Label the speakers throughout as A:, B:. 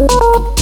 A: you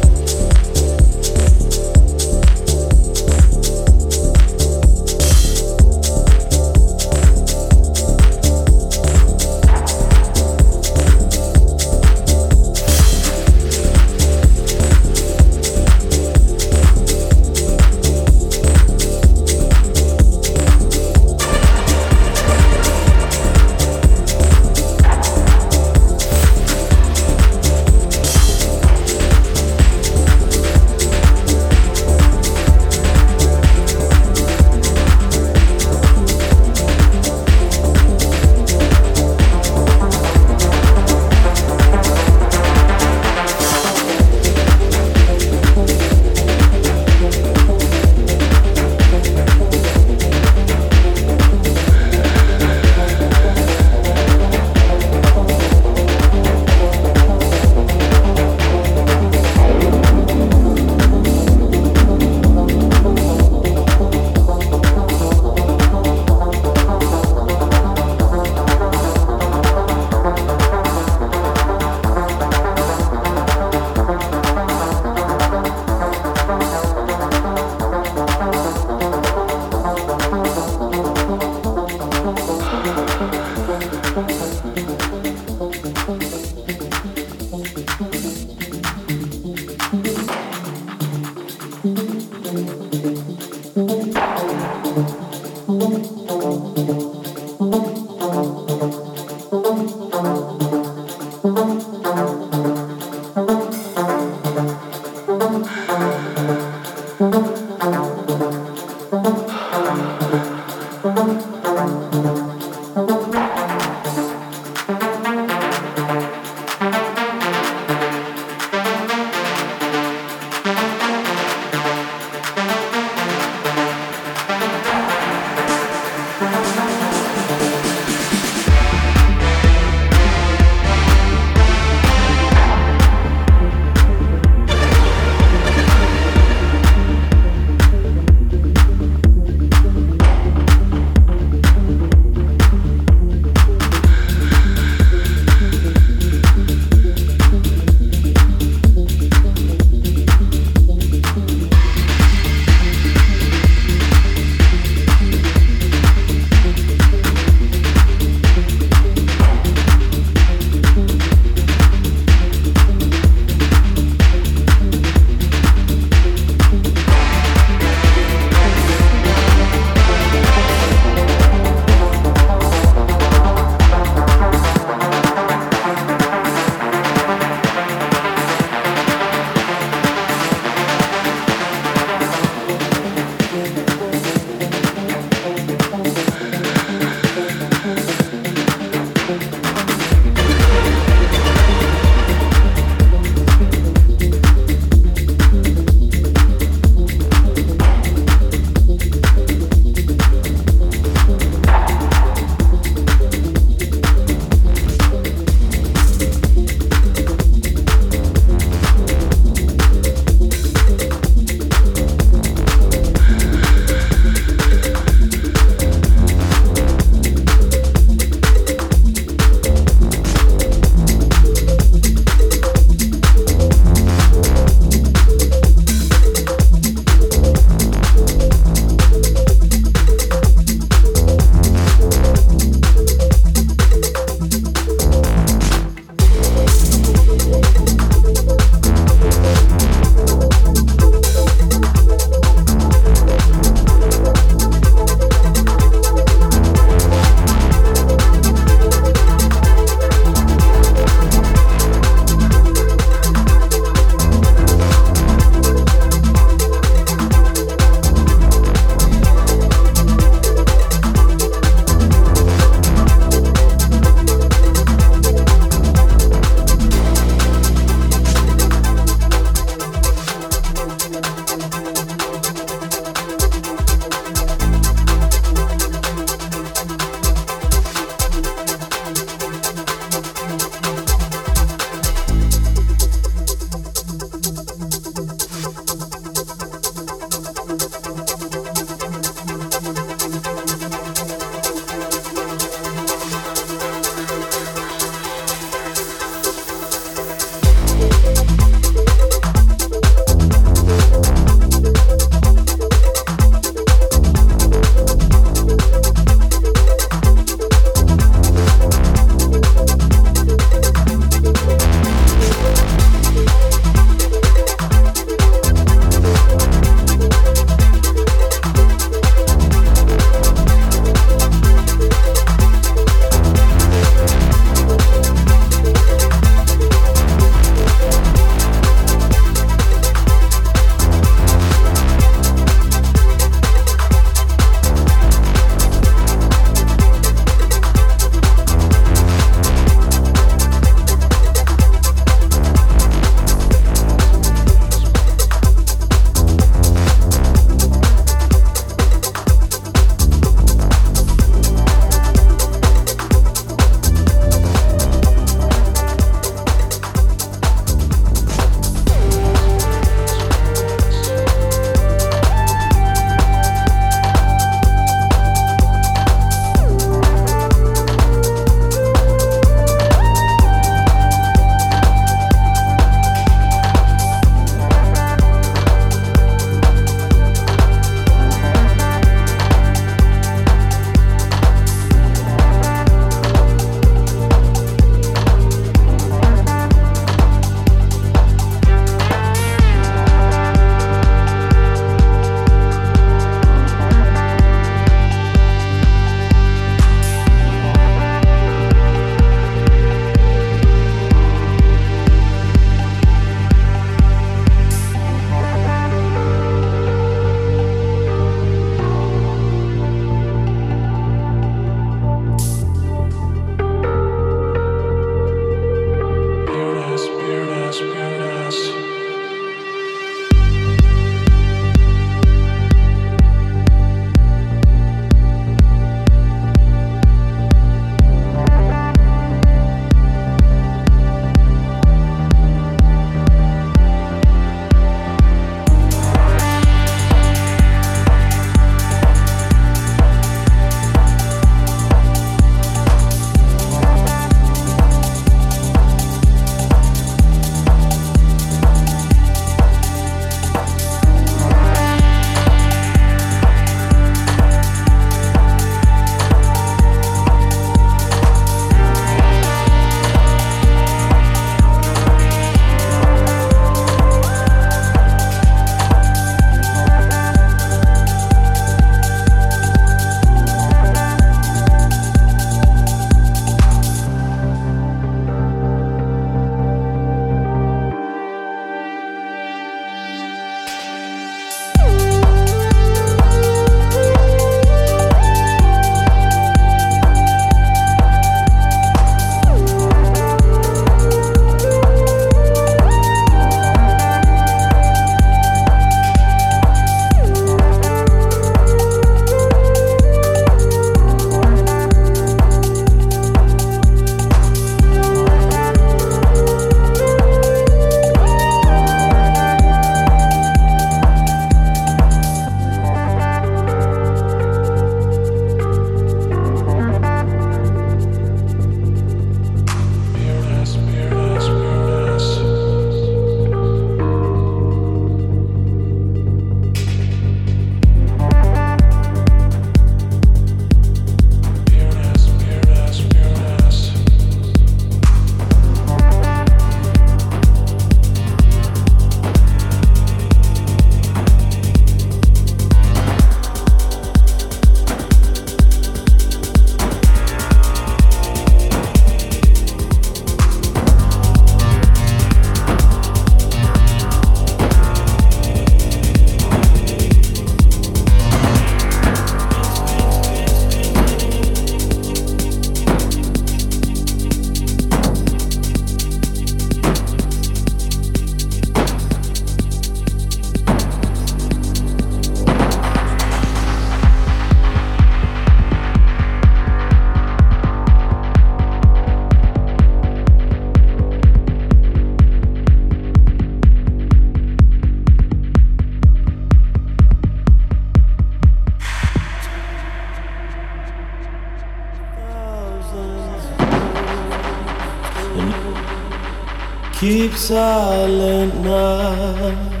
A: Keep silent now.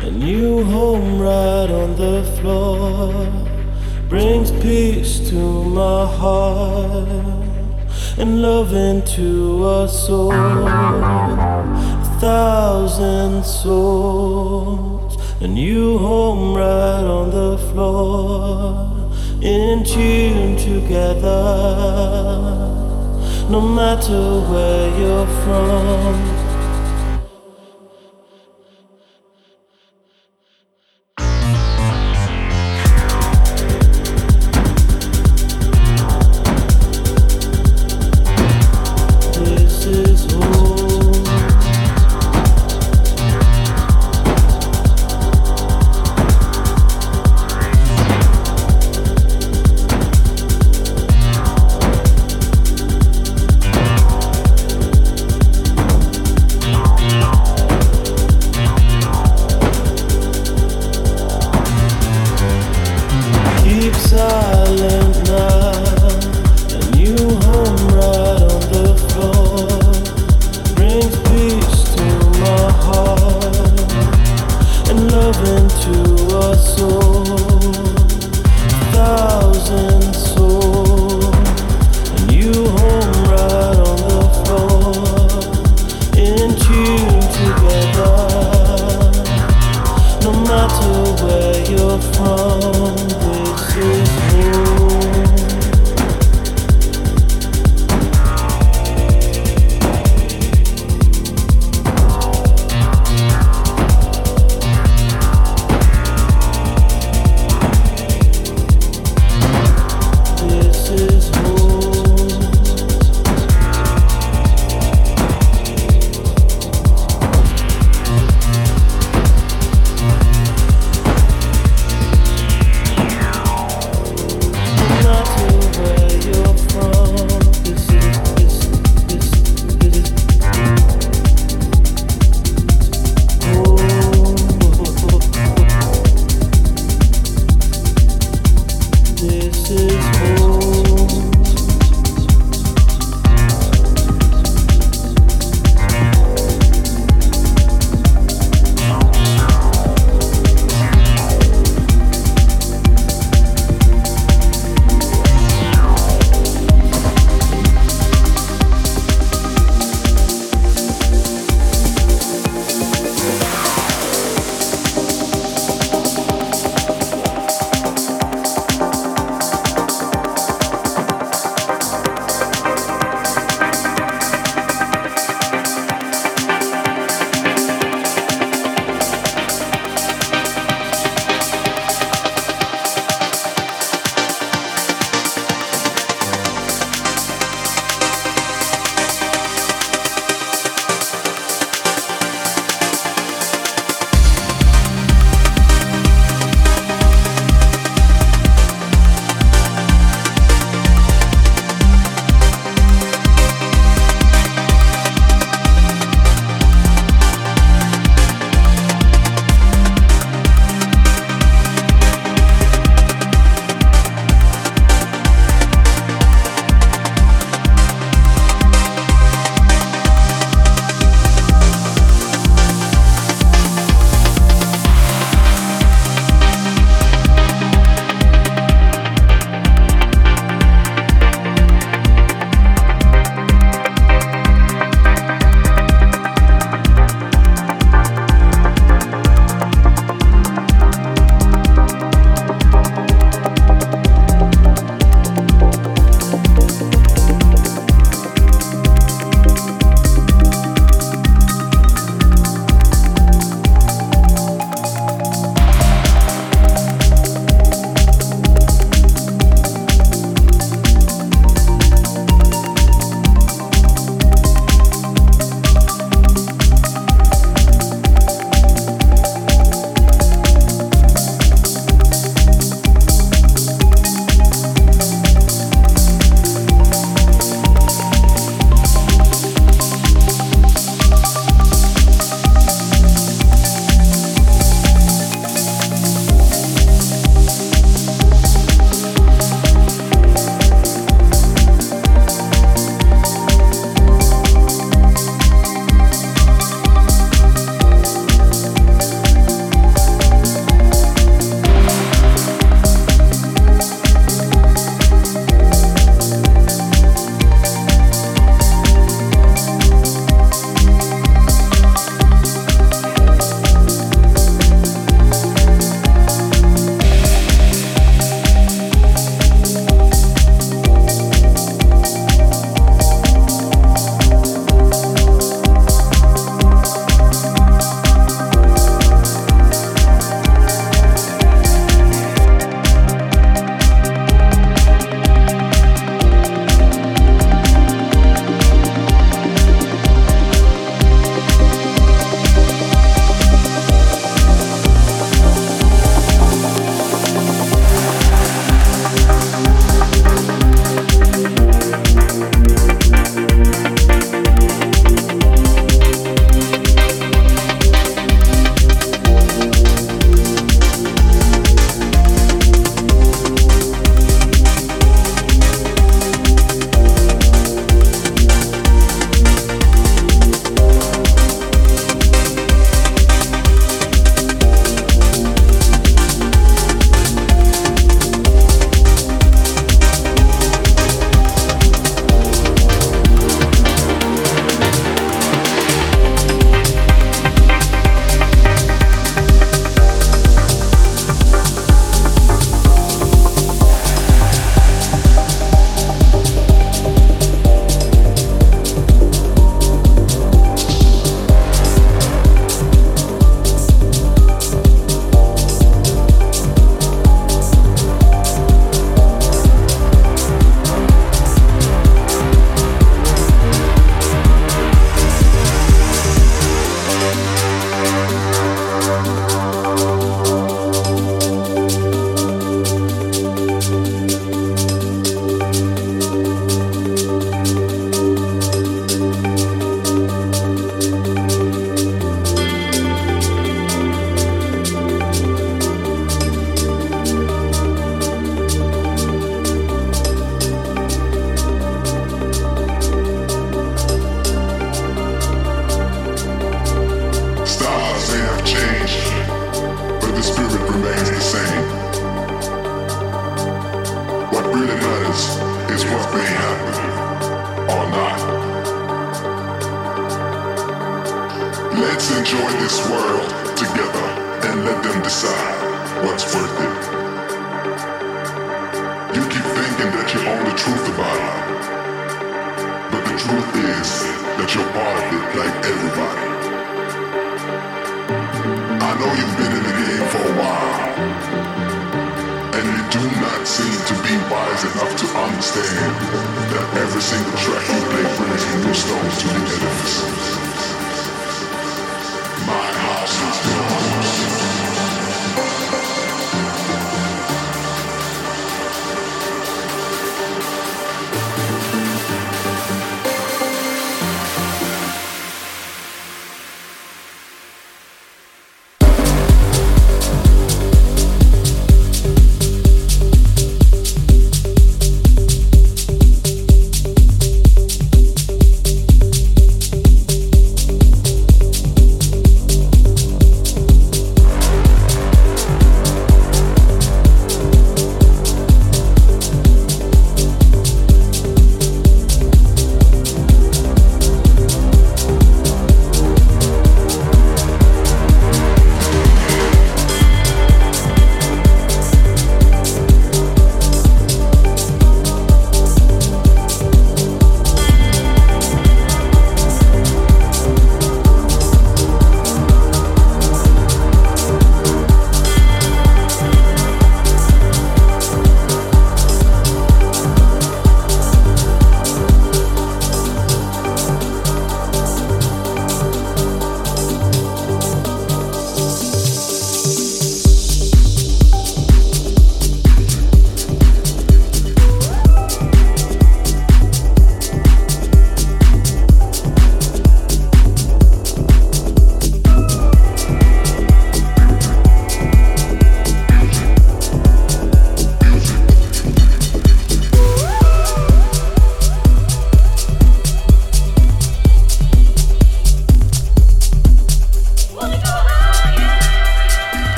A: A new home right on the floor brings peace to my heart and love into a soul. A thousand souls, a new home right on the floor, in tune together, no matter where you're from.